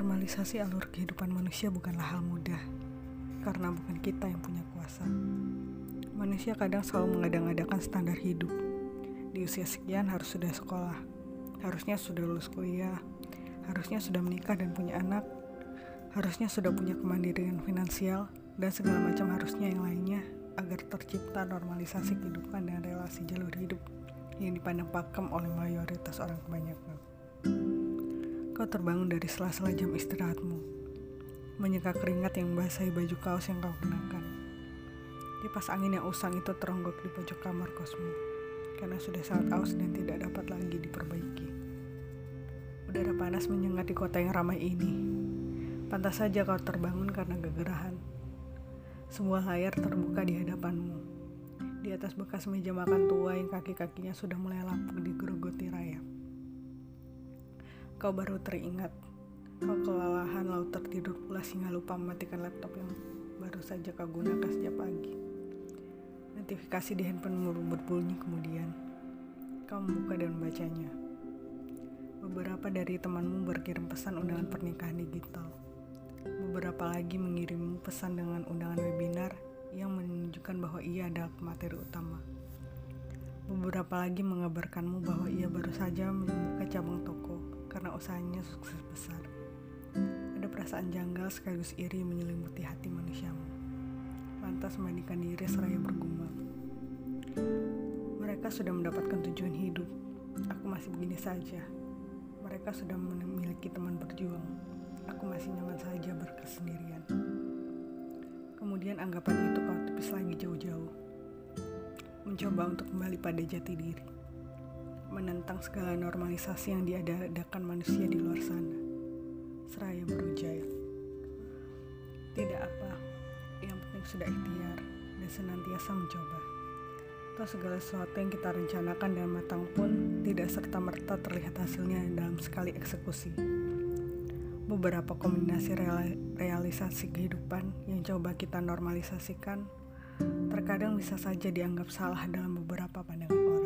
Menormalisasi alur kehidupan manusia bukanlah hal mudah, karena bukan kita yang punya kuasa. Manusia kadang selalu mengadang-adakan standar hidup. Di usia sekian harus sudah sekolah, harusnya sudah lulus kuliah, harusnya sudah menikah dan punya anak, harusnya sudah punya kemandirian finansial, dan segala macam harusnya yang lainnya agar tercipta normalisasi kehidupan dan relasi jalur hidup yang dipandang pakem oleh mayoritas orang kebanyakan. Kau terbangun dari sela-sela jam istirahatmu, menyeka keringat yang membasahi baju kaos yang kau kenakan. Kipas angin yang usang itu teronggok di pojok kamar kosmu, karena sudah sangat aus dan tidak dapat lagi diperbaiki. Udara panas menyengat di kota yang ramai ini. Pantas saja kau terbangun karena kegerahan. Sebuah layar terbuka di hadapanmu. Di atas bekas meja makan tua yang kaki-kakinya sudah mulai lapuk digerogoti rayap. Kau baru teringat. Kau kelelahan lalu tertidur pula hingga lupa mematikan laptop yang baru saja kau gunakan sejak pagi. Notifikasi di handphone berbunyi kemudian. Kau membuka dan membacanya. Beberapa dari temanmu berkirim pesan undangan pernikahan digital. Beberapa lagi mengirimmu pesan dengan undangan webinar yang menunjukkan bahwa ia adalah materi utama. Beberapa lagi mengabarkanmu bahwa ia baru saja membuka cabang toko karena usahanya sukses besar. Ada perasaan janggal sekaligus iri menyelimuti hati manusiamu. Lantas memandikan diri seraya bergumam. Mereka sudah mendapatkan tujuan hidup. Aku masih begini saja. Mereka sudah memiliki teman berjuang. Aku masih nyaman saja berkesendirian. Kemudian anggapan itu kau tepis lagi jauh-jauh. Mencoba untuk kembali pada jati diri menentang segala normalisasi yang diadakan manusia di luar sana. Seraya berujar. Tidak apa, yang penting sudah ikhtiar dan senantiasa mencoba. Toh segala sesuatu yang kita rencanakan dan matang pun tidak serta-merta terlihat hasilnya dalam sekali eksekusi. Beberapa kombinasi realisasi kehidupan yang coba kita normalisasikan terkadang bisa saja dianggap salah dalam beberapa pandangan orang.